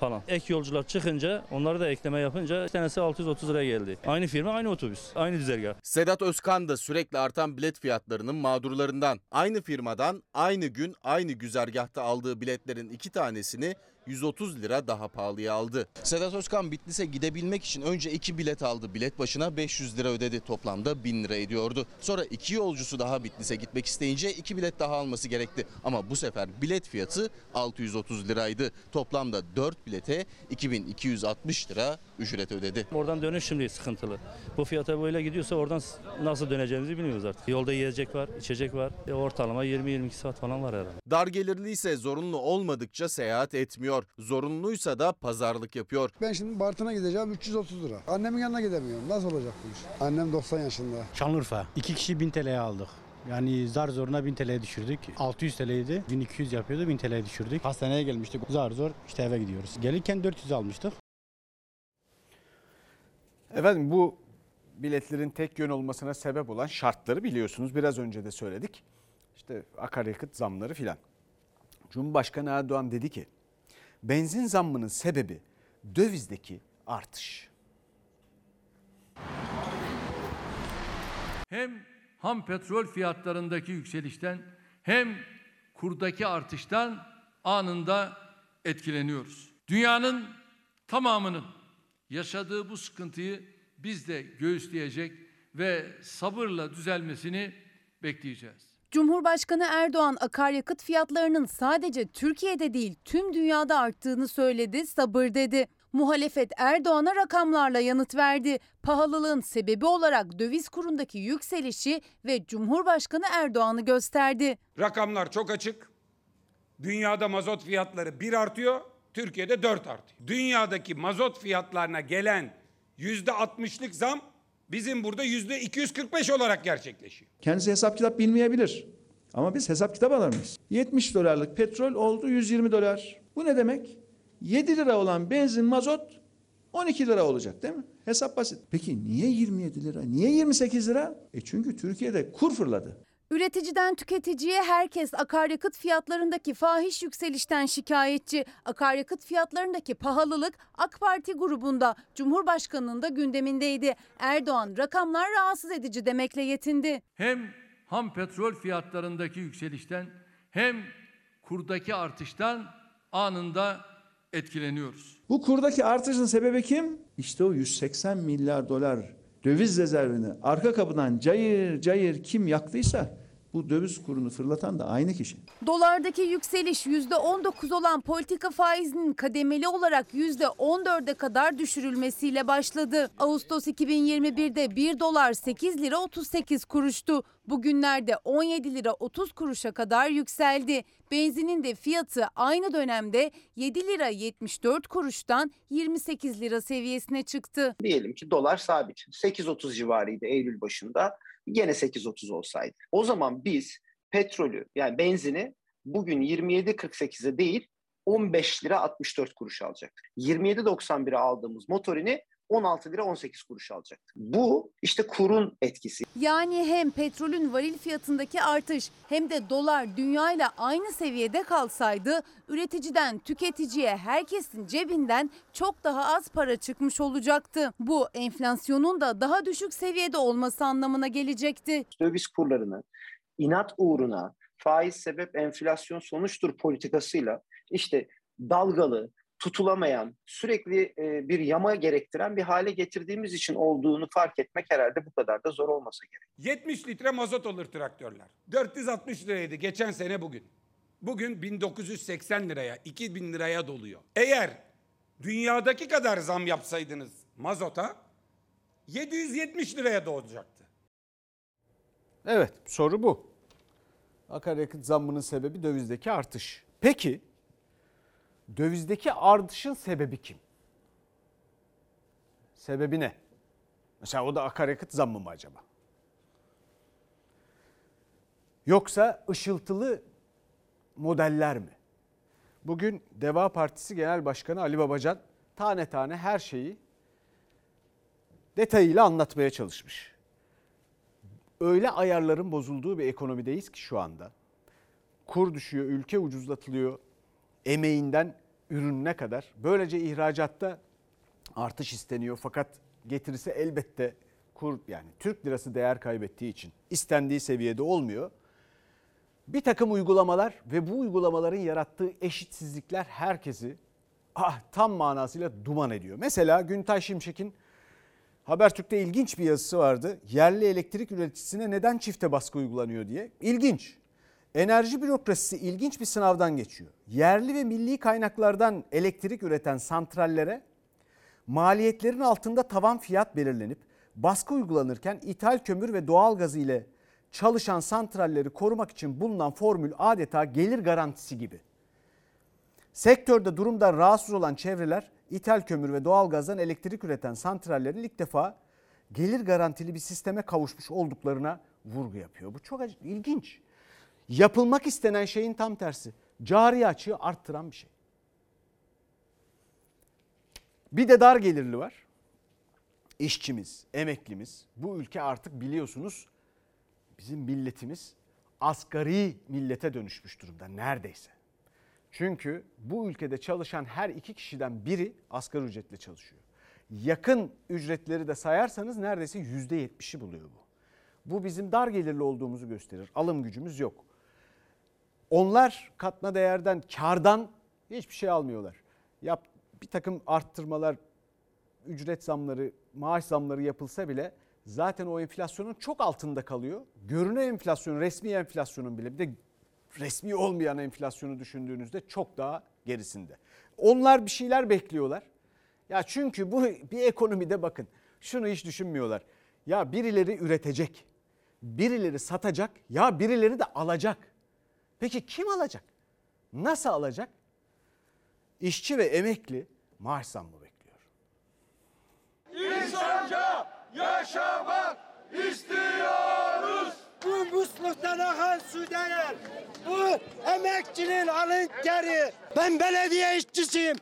falan. Ek yolcular çıkınca onları da ekleme yapınca tanesi 630 liraya geldi. Aynı firma aynı otobüs. Aynı düzergah. Sedat Özkan da sürekli artan bilet fiyatlarının mağdurlarından. Aynı firmadan aynı gün aynı güzergahta aldığı biletlerin iki tanesini 130 lira daha pahalıya aldı. Sedat Özkan Bitlis'e gidebilmek için önce iki bilet aldı. Bilet başına 500 lira ödedi. Toplamda 1000 lira ediyordu. Sonra iki yolcusu daha Bitlis'e gitmek isteyince iki bilet daha alması gerekti. Ama bu sefer bilet fiyatı 630 liraydı. Toplamda 4 bilete 2260 lira ücret ödedi. Oradan dönüş şimdi sıkıntılı. Bu fiyata böyle gidiyorsa oradan nasıl döneceğimizi bilmiyoruz artık. Yolda yiyecek var, içecek var. E ortalama 20-22 saat falan var herhalde. Dar gelirli ise zorunlu olmadıkça seyahat etmiyor. Zorunluysa da pazarlık yapıyor. Ben şimdi Bartın'a gideceğim 330 lira. Annemin yanına gidemiyorum. Nasıl olacak bu iş? Annem 90 yaşında. Şanlıurfa. İki kişi 1000 TL'ye aldık. Yani zar zoruna 1000 TL'ye düşürdük. 600 TL'ydi. 1200 yapıyordu 1000 TL'ye düşürdük. Hastaneye gelmiştik. Zar zor işte eve gidiyoruz. Gelirken 400 almıştık. Efendim bu biletlerin tek yön olmasına sebep olan şartları biliyorsunuz. Biraz önce de söyledik. İşte akaryakıt zamları filan. Cumhurbaşkanı Erdoğan dedi ki benzin zammının sebebi dövizdeki artış. Hem ham petrol fiyatlarındaki yükselişten hem kurdaki artıştan anında etkileniyoruz. Dünyanın tamamının yaşadığı bu sıkıntıyı biz de göğüsleyecek ve sabırla düzelmesini bekleyeceğiz. Cumhurbaşkanı Erdoğan akaryakıt fiyatlarının sadece Türkiye'de değil tüm dünyada arttığını söyledi, sabır dedi. Muhalefet Erdoğan'a rakamlarla yanıt verdi. Pahalılığın sebebi olarak döviz kurundaki yükselişi ve Cumhurbaşkanı Erdoğan'ı gösterdi. Rakamlar çok açık. Dünyada mazot fiyatları 1 artıyor, Türkiye'de 4 artıyor. Dünyadaki mazot fiyatlarına gelen %60'lık zam bizim burada %245 olarak gerçekleşiyor. Kendisi hesap kitap bilmeyebilir. Ama biz hesap kitap alır 70 dolarlık petrol oldu 120 dolar. Bu ne demek? 7 lira olan benzin mazot 12 lira olacak değil mi? Hesap basit. Peki niye 27 lira? Niye 28 lira? E çünkü Türkiye'de kur fırladı. Üreticiden tüketiciye herkes akaryakıt fiyatlarındaki fahiş yükselişten şikayetçi. Akaryakıt fiyatlarındaki pahalılık AK Parti grubunda Cumhurbaşkanının da gündemindeydi. Erdoğan rakamlar rahatsız edici demekle yetindi. Hem ham petrol fiyatlarındaki yükselişten hem kurdaki artıştan anında etkileniyoruz. Bu kurdaki artışın sebebi kim? İşte o 180 milyar dolar döviz rezervini arka kapıdan cayır cayır kim yaktıysa Bu döviz kurunu fırlatan da aynı kişi. Dolardaki yükseliş %19 olan politika faizinin kademeli olarak %14'e kadar düşürülmesiyle başladı. Ağustos 2021'de 1 dolar 8 lira 38 kuruştu. Bugünlerde 17 lira 30 kuruşa kadar yükseldi. Benzinin de fiyatı aynı dönemde 7 lira 74 kuruştan 28 lira seviyesine çıktı. Diyelim ki dolar sabit. 8.30 civarıydı Eylül başında. Gene 8.30 olsaydı. O zaman biz petrolü yani benzini bugün 27.48'e değil 15 lira 64 kuruş alacaktık. 27.91'e aldığımız motorini 16 lira 18 kuruş alacaktık. Bu işte kurun etkisi. Yani hem petrolün varil fiyatındaki artış hem de dolar dünyayla aynı seviyede kalsaydı üreticiden tüketiciye herkesin cebinden çok daha az para çıkmış olacaktı. Bu enflasyonun da daha düşük seviyede olması anlamına gelecekti. Döviz kurlarını inat uğruna faiz sebep enflasyon sonuçtur politikasıyla işte dalgalı, tutulamayan, sürekli e, bir yama gerektiren bir hale getirdiğimiz için olduğunu fark etmek herhalde bu kadar da zor olmasa gerek. 70 litre mazot alır traktörler. 460 liraydı geçen sene bugün. Bugün 1980 liraya, 2000 liraya doluyor. Eğer dünyadaki kadar zam yapsaydınız mazota 770 liraya doğacaktı. Evet soru bu. Akaryakıt zammının sebebi dövizdeki artış. Peki dövizdeki artışın sebebi kim? Sebebi ne? Mesela o da akaryakıt zammı mı acaba? Yoksa ışıltılı modeller mi? Bugün Deva Partisi Genel Başkanı Ali Babacan tane tane her şeyi detayıyla anlatmaya çalışmış. Öyle ayarların bozulduğu bir ekonomideyiz ki şu anda. Kur düşüyor, ülke ucuzlatılıyor. Emeğinden ürününe kadar. Böylece ihracatta artış isteniyor fakat getirisi elbette kur yani Türk lirası değer kaybettiği için istendiği seviyede olmuyor. Bir takım uygulamalar ve bu uygulamaların yarattığı eşitsizlikler herkesi ah, tam manasıyla duman ediyor. Mesela Güntay Şimşek'in Habertürk'te ilginç bir yazısı vardı. Yerli elektrik üreticisine neden çifte baskı uygulanıyor diye. İlginç. Enerji bürokrasisi ilginç bir sınavdan geçiyor. Yerli ve milli kaynaklardan elektrik üreten santrallere maliyetlerin altında tavan fiyat belirlenip baskı uygulanırken ithal kömür ve doğal gazı ile çalışan santralleri korumak için bulunan formül adeta gelir garantisi gibi. Sektörde durumdan rahatsız olan çevreler ithal kömür ve doğalgazdan elektrik üreten santrallerin ilk defa gelir garantili bir sisteme kavuşmuş olduklarına vurgu yapıyor. Bu çok ilginç. Yapılmak istenen şeyin tam tersi. Cari açığı arttıran bir şey. Bir de dar gelirli var. İşçimiz, emeklimiz. Bu ülke artık biliyorsunuz bizim milletimiz asgari millete dönüşmüş durumda neredeyse. Çünkü bu ülkede çalışan her iki kişiden biri asgari ücretle çalışıyor. Yakın ücretleri de sayarsanız neredeyse yüzde yetmişi buluyor bu. Bu bizim dar gelirli olduğumuzu gösterir. Alım gücümüz yok. Onlar katma değerden, kardan hiçbir şey almıyorlar. Yap, bir takım arttırmalar, ücret zamları, maaş zamları yapılsa bile zaten o enflasyonun çok altında kalıyor. Görünen enflasyon, resmi enflasyonun bile bir de resmi olmayan enflasyonu düşündüğünüzde çok daha gerisinde. Onlar bir şeyler bekliyorlar. Ya çünkü bu bir ekonomide bakın şunu hiç düşünmüyorlar. Ya birileri üretecek, birileri satacak, ya birileri de alacak. Peki kim alacak? Nasıl alacak? İşçi ve emekli maaş zammı bekliyor. İnsanca yaşamak istiyoruz. Bu musluktan akan su değil. Bu emekçinin alın teri. Ben belediye işçisiyim.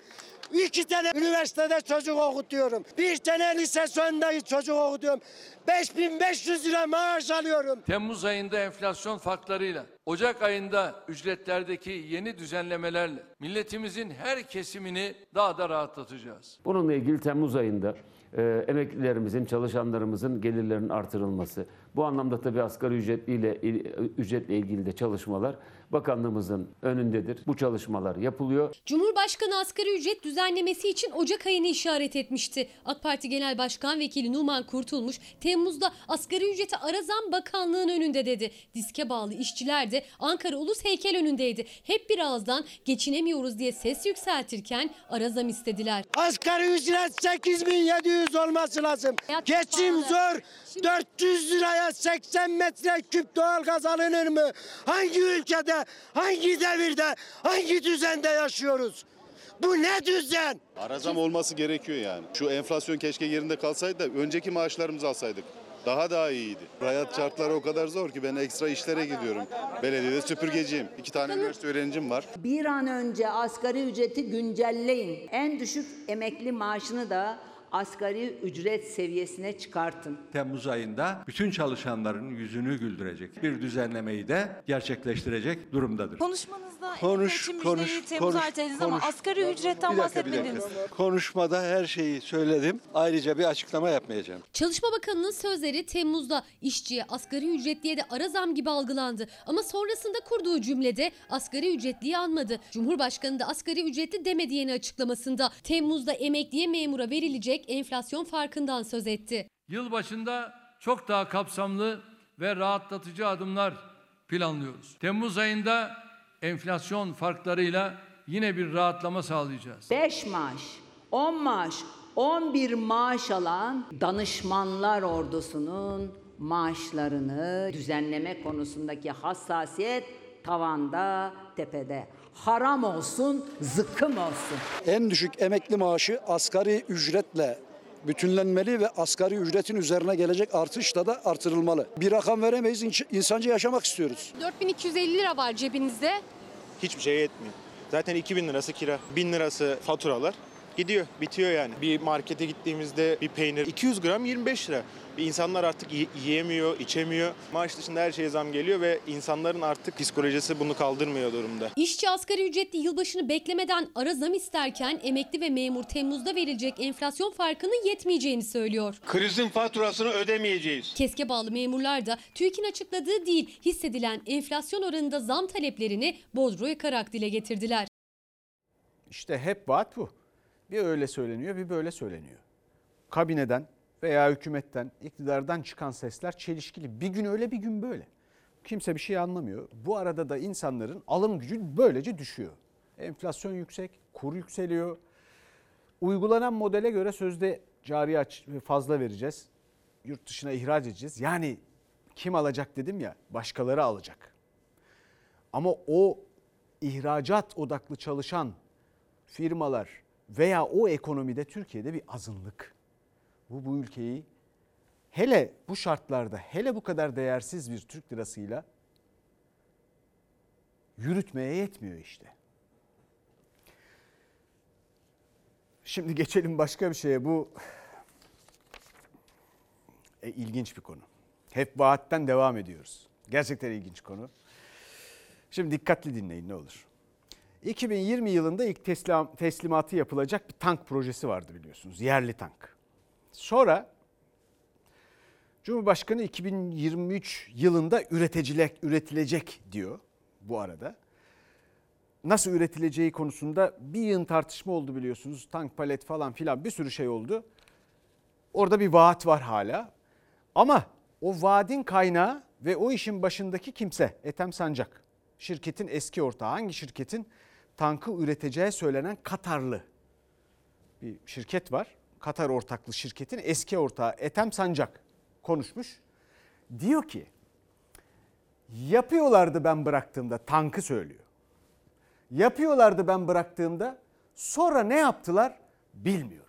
İki tane üniversitede çocuk okutuyorum. Bir tane lise sonunda çocuk okutuyorum. 5500 lira maaş alıyorum. Temmuz ayında enflasyon farklarıyla, Ocak ayında ücretlerdeki yeni düzenlemelerle milletimizin her kesimini daha da rahatlatacağız. Bununla ilgili Temmuz ayında e, emeklilerimizin, çalışanlarımızın gelirlerinin artırılması, Bu anlamda tabii asgari ücretliyle ücretle ilgili de çalışmalar bakanlığımızın önündedir. Bu çalışmalar yapılıyor. Cumhurbaşkanı asgari ücret düzenlemesi için Ocak ayını işaret etmişti. AK Parti Genel Başkan Vekili Numan Kurtulmuş Temmuz'da asgari ücreti ara zam bakanlığın önünde dedi. Diske bağlı işçiler de Ankara Ulus Heykel önündeydi. Hep bir ağızdan geçinemiyoruz diye ses yükseltirken ara zam istediler. Asgari ücret 8700 olması lazım. Geçim zor. 400 liraya 80 metreküp doğalgaz alınır mı? Hangi ülkede, hangi devirde, hangi düzende yaşıyoruz? Bu ne düzen? Arazam olması gerekiyor yani. Şu enflasyon keşke yerinde kalsaydı da önceki maaşlarımızı alsaydık. Daha daha iyiydi. Hayat şartları o kadar zor ki ben ekstra işlere gidiyorum. Belediyede süpürgeciyim. İki tane üniversite öğrencim var. Bir an önce asgari ücreti güncelleyin. En düşük emekli maaşını da asgari ücret seviyesine çıkartın. Temmuz ayında bütün çalışanların yüzünü güldürecek bir düzenlemeyi de gerçekleştirecek durumdadır. Konuşmanızda Konuş, enflasyon konuş, müjdeyi Temmuz konuş, ama konuş. asgari ücretten Bir dakika, bir dakika. bahsetmediniz. Konuşmada her şeyi söyledim. Ayrıca bir açıklama yapmayacağım. Çalışma Bakanı'nın sözleri Temmuz'da işçiye asgari ücretliye de ara zam gibi algılandı. Ama sonrasında kurduğu cümlede asgari ücretliyi anmadı. Cumhurbaşkanı da asgari ücretli demedi yeni açıklamasında. Temmuz'da emekliye memura verilecek enflasyon farkından söz etti. Yılbaşında çok daha kapsamlı ve rahatlatıcı adımlar planlıyoruz. Temmuz ayında enflasyon farklarıyla yine bir rahatlama sağlayacağız. 5 maaş, 10 maaş, 11 maaş alan danışmanlar ordusunun maaşlarını düzenleme konusundaki hassasiyet tavanda, tepede. Haram olsun, zıkkım olsun. En düşük emekli maaşı asgari ücretle bütünlenmeli ve asgari ücretin üzerine gelecek artışla da artırılmalı. Bir rakam veremeyiz, insanca yaşamak istiyoruz. 4250 lira var cebinizde. Hiçbir şey yetmiyor. Zaten 2000 lirası kira, 1000 lirası faturalar. Gidiyor, bitiyor yani. Bir markete gittiğimizde bir peynir 200 gram 25 lira. İnsanlar artık yi- yiyemiyor, içemiyor. Maaş dışında her şeye zam geliyor ve insanların artık psikolojisi bunu kaldırmıyor durumda. İşçi asgari ücretli yılbaşını beklemeden ara zam isterken emekli ve memur Temmuz'da verilecek enflasyon farkının yetmeyeceğini söylüyor. Krizin faturasını ödemeyeceğiz. KESK'e bağlı memurlar da TÜİK'in açıkladığı değil hissedilen enflasyon oranında zam taleplerini Bodro yakarak dile getirdiler. İşte hep vaat bu. Bir öyle söyleniyor bir böyle söyleniyor. Kabineden veya hükümetten, iktidardan çıkan sesler çelişkili. Bir gün öyle bir gün böyle. Kimse bir şey anlamıyor. Bu arada da insanların alım gücü böylece düşüyor. Enflasyon yüksek, kur yükseliyor. Uygulanan modele göre sözde cari aç fazla vereceğiz. Yurt dışına ihraç edeceğiz. Yani kim alacak dedim ya başkaları alacak. Ama o ihracat odaklı çalışan firmalar veya o ekonomide Türkiye'de bir azınlık. Bu bu ülkeyi hele bu şartlarda hele bu kadar değersiz bir Türk lirasıyla yürütmeye yetmiyor işte. Şimdi geçelim başka bir şeye. Bu e, ilginç bir konu. Hep vaatten devam ediyoruz. Gerçekten ilginç konu. Şimdi dikkatli dinleyin ne olur. 2020 yılında ilk teslim, teslimatı yapılacak bir tank projesi vardı biliyorsunuz. Yerli tank. Sonra Cumhurbaşkanı 2023 yılında üreticilik, üretilecek diyor bu arada. Nasıl üretileceği konusunda bir yığın tartışma oldu biliyorsunuz. Tank palet falan filan bir sürü şey oldu. Orada bir vaat var hala. Ama o vaadin kaynağı ve o işin başındaki kimse Ethem Sancak. Şirketin eski ortağı. Hangi şirketin? Tankı üreteceği söylenen Katarlı bir şirket var. Katar ortaklı şirketin eski ortağı Ethem Sancak konuşmuş. Diyor ki yapıyorlardı ben bıraktığımda tankı söylüyor. Yapıyorlardı ben bıraktığımda sonra ne yaptılar bilmiyorum.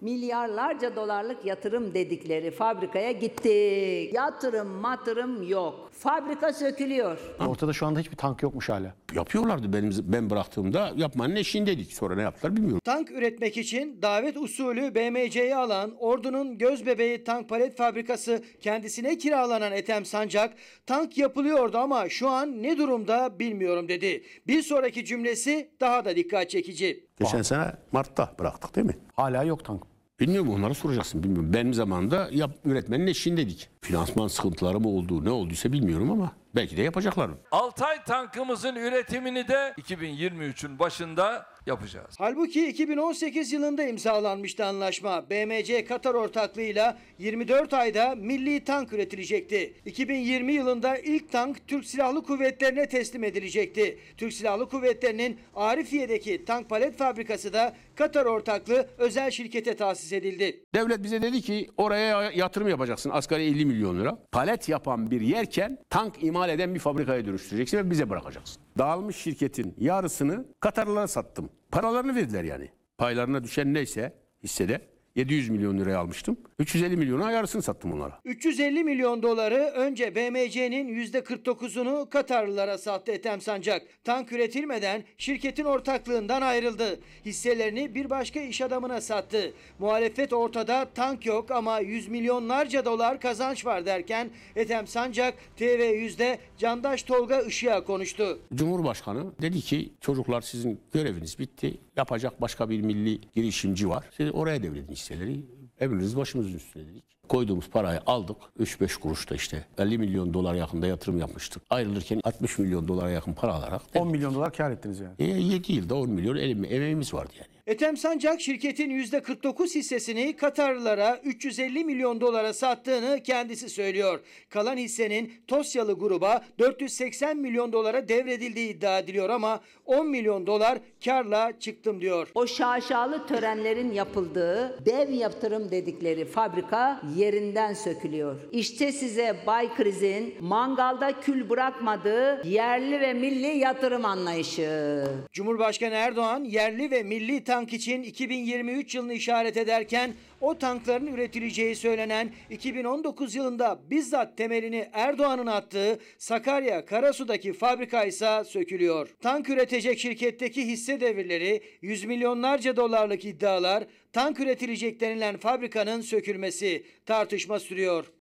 Milyarlarca dolarlık yatırım dedikleri fabrikaya gittik. Yatırım matırım yok. Fabrika sökülüyor. Ortada şu anda hiçbir tank yokmuş hala. Yapıyorlardı benim ben bıraktığımda yapmanın eşiğindeydik. Sonra ne yaptılar bilmiyorum. Tank üretmek için davet usulü BMC'yi alan Ordu'nun Gözbebeği Tank Palet Fabrikası kendisine kiralanan Ethem Sancak tank yapılıyordu ama şu an ne durumda bilmiyorum dedi. Bir sonraki cümlesi daha da dikkat çekici. Geçen sene Mart'ta bıraktık değil mi? Hala yok tank. Bilmiyorum onlara soracaksın bilmiyorum. Benim zamanımda yap, üretmenin eşiğindeydik. Finansman sıkıntıları mı oldu ne olduysa bilmiyorum ama belki de yapacaklar. Altay tankımızın üretimini de 2023'ün başında yapacağız. Halbuki 2018 yılında imzalanmıştı anlaşma. BMC Katar ortaklığıyla 24 ayda milli tank üretilecekti. 2020 yılında ilk tank Türk Silahlı Kuvvetlerine teslim edilecekti. Türk Silahlı Kuvvetleri'nin Arifiye'deki tank palet fabrikası da Katar ortaklığı özel şirkete tahsis edildi. Devlet bize dedi ki oraya yatırım yapacaksın asgari 50 milyon lira. Palet yapan bir yerken tank imal eden bir fabrikaya dönüştüreceksin ve bize bırakacaksın. Dağılmış şirketin yarısını Katarlılara sattım. Paralarını verdiler yani. Paylarına düşen neyse hissede 700 milyon liraya almıştım. 350 milyona yarısını sattım onlara. 350 milyon doları önce BMC'nin %49'unu Katarlılara sattı Ethem Sancak. Tank üretilmeden şirketin ortaklığından ayrıldı. Hisselerini bir başka iş adamına sattı. Muhalefet ortada tank yok ama yüz milyonlarca dolar kazanç var derken Ethem Sancak TV100'de Candaş Tolga Işık'a konuştu. Cumhurbaşkanı dedi ki çocuklar sizin göreviniz bitti. Yapacak başka bir milli girişimci var. Siz oraya devredin hisseleri. Emriniz başımızın üstüne dedik. Koyduğumuz parayı aldık. 3-5 kuruşta işte 50 milyon dolar yakında yatırım yapmıştık. Ayrılırken 60 milyon dolara yakın para alarak. 10 milyon dolar kar ettiniz yani. E, 7 yılda 10 milyon elim, emeğimiz vardı yani. Ethem Sancak şirketin %49 hissesini Katarlılara 350 milyon dolara sattığını kendisi söylüyor. Kalan hissenin Tosyalı gruba 480 milyon dolara devredildiği iddia ediliyor ama 10 milyon dolar karla çıktım diyor. O şaşalı törenlerin yapıldığı dev yatırım dedikleri fabrika yerinden sökülüyor. İşte size Bay Kriz'in mangalda kül bırakmadığı yerli ve milli yatırım anlayışı. Cumhurbaşkanı Erdoğan yerli ve milli tank için 2023 yılını işaret ederken o tankların üretileceği söylenen 2019 yılında bizzat temelini Erdoğan'ın attığı Sakarya Karasu'daki fabrika ise sökülüyor. Tank üretecek şirketteki hisse devirleri, yüz milyonlarca dolarlık iddialar, tank üretilecek denilen fabrikanın sökülmesi tartışma sürüyor.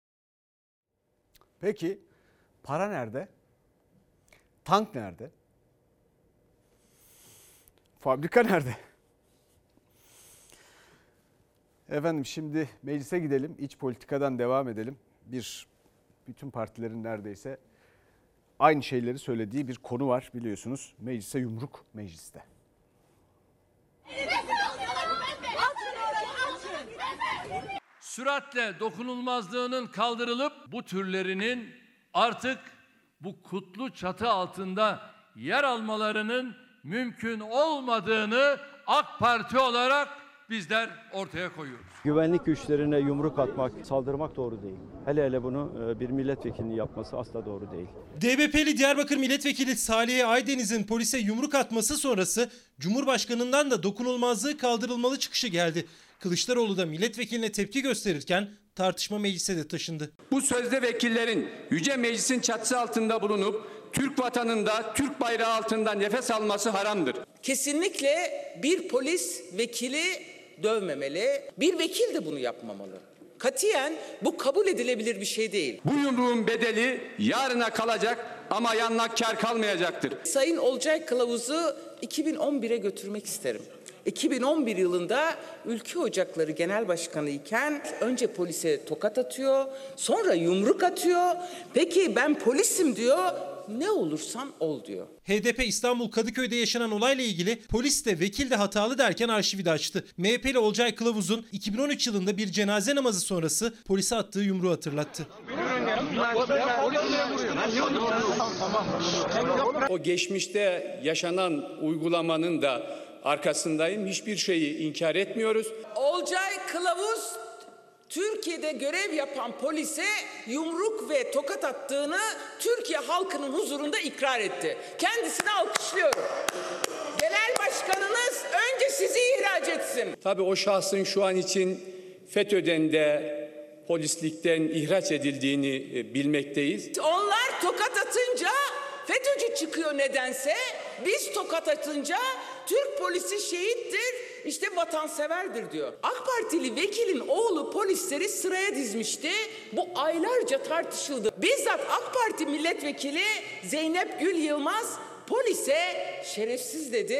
Peki para nerede? Tank nerede? Fabrika nerede? Efendim şimdi meclise gidelim. İç politikadan devam edelim. Bir bütün partilerin neredeyse aynı şeyleri söylediği bir konu var biliyorsunuz. Meclise yumruk mecliste. Süratle dokunulmazlığının kaldırılıp bu türlerinin artık bu kutlu çatı altında yer almalarının mümkün olmadığını AK Parti olarak bizler ortaya koyuyoruz. Güvenlik güçlerine yumruk atmak, saldırmak doğru değil. Hele hele bunu e, bir milletvekilinin yapması asla doğru değil. DBP'li Diyarbakır Milletvekili Salih Aydeniz'in polise yumruk atması sonrası Cumhurbaşkanı'ndan da dokunulmazlığı kaldırılmalı çıkışı geldi. Kılıçdaroğlu da milletvekiline tepki gösterirken tartışma meclise de taşındı. Bu sözde vekillerin Yüce Meclis'in çatısı altında bulunup Türk vatanında Türk bayrağı altında nefes alması haramdır. Kesinlikle bir polis vekili dövmemeli. Bir vekil de bunu yapmamalı. Katiyen bu kabul edilebilir bir şey değil. Bu yumruğun bedeli yarına kalacak ama yanına kar kalmayacaktır. Sayın Olcay Kılavuz'u 2011'e götürmek isterim. 2011 yılında Ülke Ocakları Genel Başkanı iken önce polise tokat atıyor, sonra yumruk atıyor. Peki ben polisim diyor, ne olursan ol diyor. HDP İstanbul Kadıköy'de yaşanan olayla ilgili polis de vekil de hatalı derken arşivi de açtı. MHP'li Olcay Kılavuz'un 2013 yılında bir cenaze namazı sonrası polise attığı yumruğu hatırlattı. O geçmişte yaşanan uygulamanın da arkasındayım. Hiçbir şeyi inkar etmiyoruz. Olcay Kılavuz Türkiye'de görev yapan polise yumruk ve tokat attığını Türkiye halkının huzurunda ikrar etti. Kendisini alkışlıyorum. Genel başkanınız önce sizi ihraç etsin. Tabii o şahsın şu an için FETÖ'den de polislikten ihraç edildiğini e, bilmekteyiz. Onlar tokat atınca FETÖ'cü çıkıyor nedense. Biz tokat atınca Türk polisi şehittir, işte vatanseverdir diyor. AK Partili vekilin oğlu polisleri sıraya dizmişti. Bu aylarca tartışıldı. Bizzat AK Parti milletvekili Zeynep Gül Yılmaz Polise şerefsiz dedi.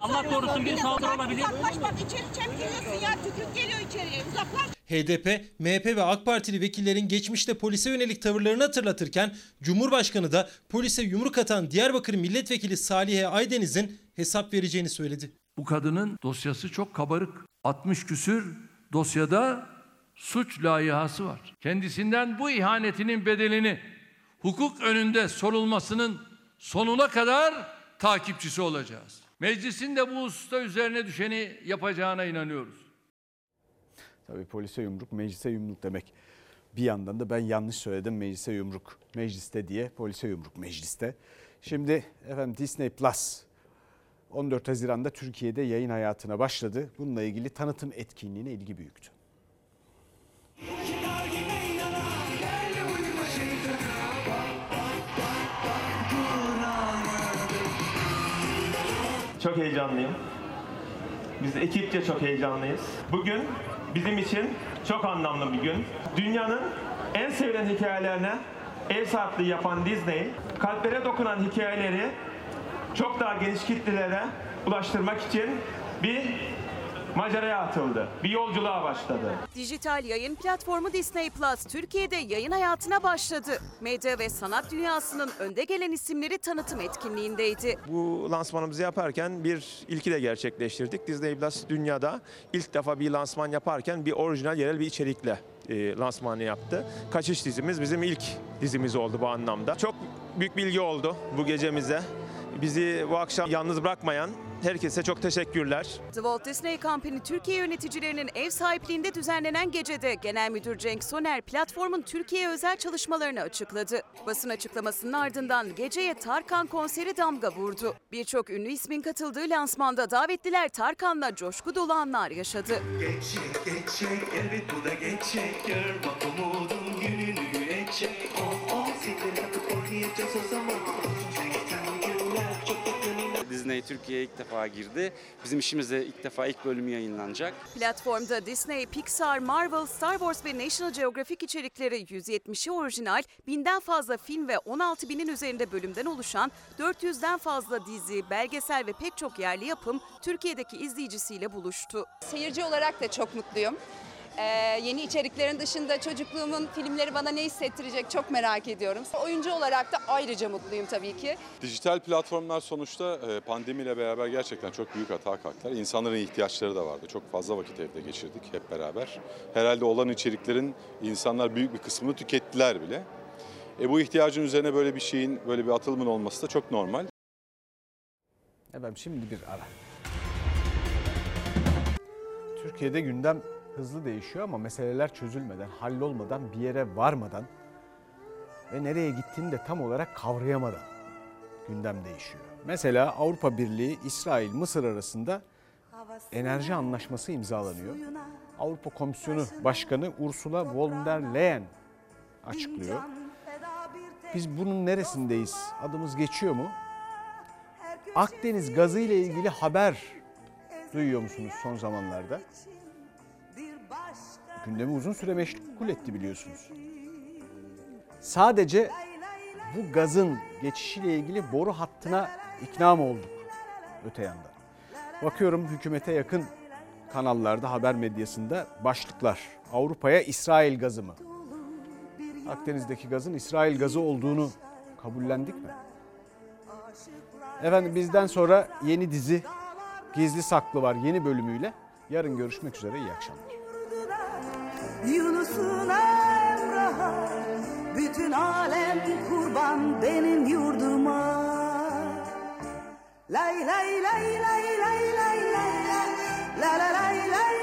Allah korusun bir saldırı olabilir. Uzaklaş bak içeri çemkiriyorsun ya tükürük geliyor içeriye uzaklaş. HDP, MHP ve AK Partili vekillerin geçmişte polise yönelik tavırlarını hatırlatırken Cumhurbaşkanı da polise yumruk atan Diyarbakır Milletvekili Salihe Aydeniz'in hesap vereceğini söyledi. Bu kadının dosyası çok kabarık. 60 küsür dosyada suç layihası var. Kendisinden bu ihanetinin bedelini hukuk önünde sorulmasının sonuna kadar takipçisi olacağız. Meclisin de bu hususta üzerine düşeni yapacağına inanıyoruz. Tabii polise yumruk, meclise yumruk demek. Bir yandan da ben yanlış söyledim meclise yumruk. Mecliste diye polise yumruk mecliste. Şimdi efendim Disney Plus 14 Haziran'da Türkiye'de yayın hayatına başladı. Bununla ilgili tanıtım etkinliğine ilgi büyüktü. Çok heyecanlıyım. Biz ekipçe çok heyecanlıyız. Bugün bizim için çok anlamlı bir gün. Dünyanın en sevilen hikayelerine ev sahipliği yapan Disney, kalplere dokunan hikayeleri çok daha geniş kitlelere ulaştırmak için bir maceraya atıldı. Bir yolculuğa başladı. Dijital yayın platformu Disney Plus Türkiye'de yayın hayatına başladı. Medya ve sanat dünyasının önde gelen isimleri tanıtım etkinliğindeydi. Bu lansmanımızı yaparken bir ilki de gerçekleştirdik. Disney Plus dünyada ilk defa bir lansman yaparken bir orijinal yerel bir içerikle e, lansmanı yaptı. Kaçış dizimiz bizim ilk dizimiz oldu bu anlamda. Çok büyük bilgi oldu bu gecemize. Bizi bu akşam yalnız bırakmayan herkese çok teşekkürler. The Walt Disney Company Türkiye yöneticilerinin ev sahipliğinde düzenlenen gecede Genel Müdür Cenk Soner platformun Türkiye özel çalışmalarını açıkladı. Basın açıklamasının ardından geceye Tarkan konseri damga vurdu. Birçok ünlü ismin katıldığı lansmanda davetliler Tarkan'la coşku dolu anlar yaşadı. Geçecek, geçecek, elbet bu da geçecek. Gör bak umudun gününü gülecek. Oh oh, siktir atıp oynayacağız o zaman. Disney Türkiye'ye ilk defa girdi. Bizim işimizde ilk defa ilk bölümü yayınlanacak. Platformda Disney, Pixar, Marvel, Star Wars ve National Geographic içerikleri 170'i orijinal, binden fazla film ve 16 binin üzerinde bölümden oluşan 400'den fazla dizi, belgesel ve pek çok yerli yapım Türkiye'deki izleyicisiyle buluştu. Seyirci olarak da çok mutluyum. Ee, yeni içeriklerin dışında çocukluğumun filmleri bana ne hissettirecek çok merak ediyorum. Oyuncu olarak da ayrıca mutluyum tabii ki. Dijital platformlar sonuçta e, pandemiyle beraber gerçekten çok büyük hata kalktılar. İnsanların ihtiyaçları da vardı. Çok fazla vakit evde geçirdik hep beraber. Herhalde olan içeriklerin insanlar büyük bir kısmını tükettiler bile. E, bu ihtiyacın üzerine böyle bir şeyin, böyle bir atılımın olması da çok normal. Efendim şimdi bir ara. Türkiye'de gündem hızlı değişiyor ama meseleler çözülmeden, hallolmadan, bir yere varmadan ve nereye gittiğini de tam olarak kavrayamadan gündem değişiyor. Mesela Avrupa Birliği, İsrail, Mısır arasında enerji anlaşması imzalanıyor. Avrupa Komisyonu Başkanı Ursula von der Leyen açıklıyor. Biz bunun neresindeyiz? Adımız geçiyor mu? Akdeniz gazı ile ilgili haber duyuyor musunuz son zamanlarda? Gündemi uzun süre meşgul etti biliyorsunuz. Sadece bu gazın geçişiyle ilgili boru hattına ikna mı olduk öte yandan? Bakıyorum hükümete yakın kanallarda, haber medyasında başlıklar. Avrupa'ya İsrail gazı mı? Akdeniz'deki gazın İsrail gazı olduğunu kabullendik mi? Efendim bizden sonra yeni dizi Gizli Saklı var yeni bölümüyle. Yarın görüşmek üzere iyi akşamlar. Yunus'un Emrah'a Bütün alem kurban benim yurduma Lay lay lay lay lay lay lay lay lay lay lay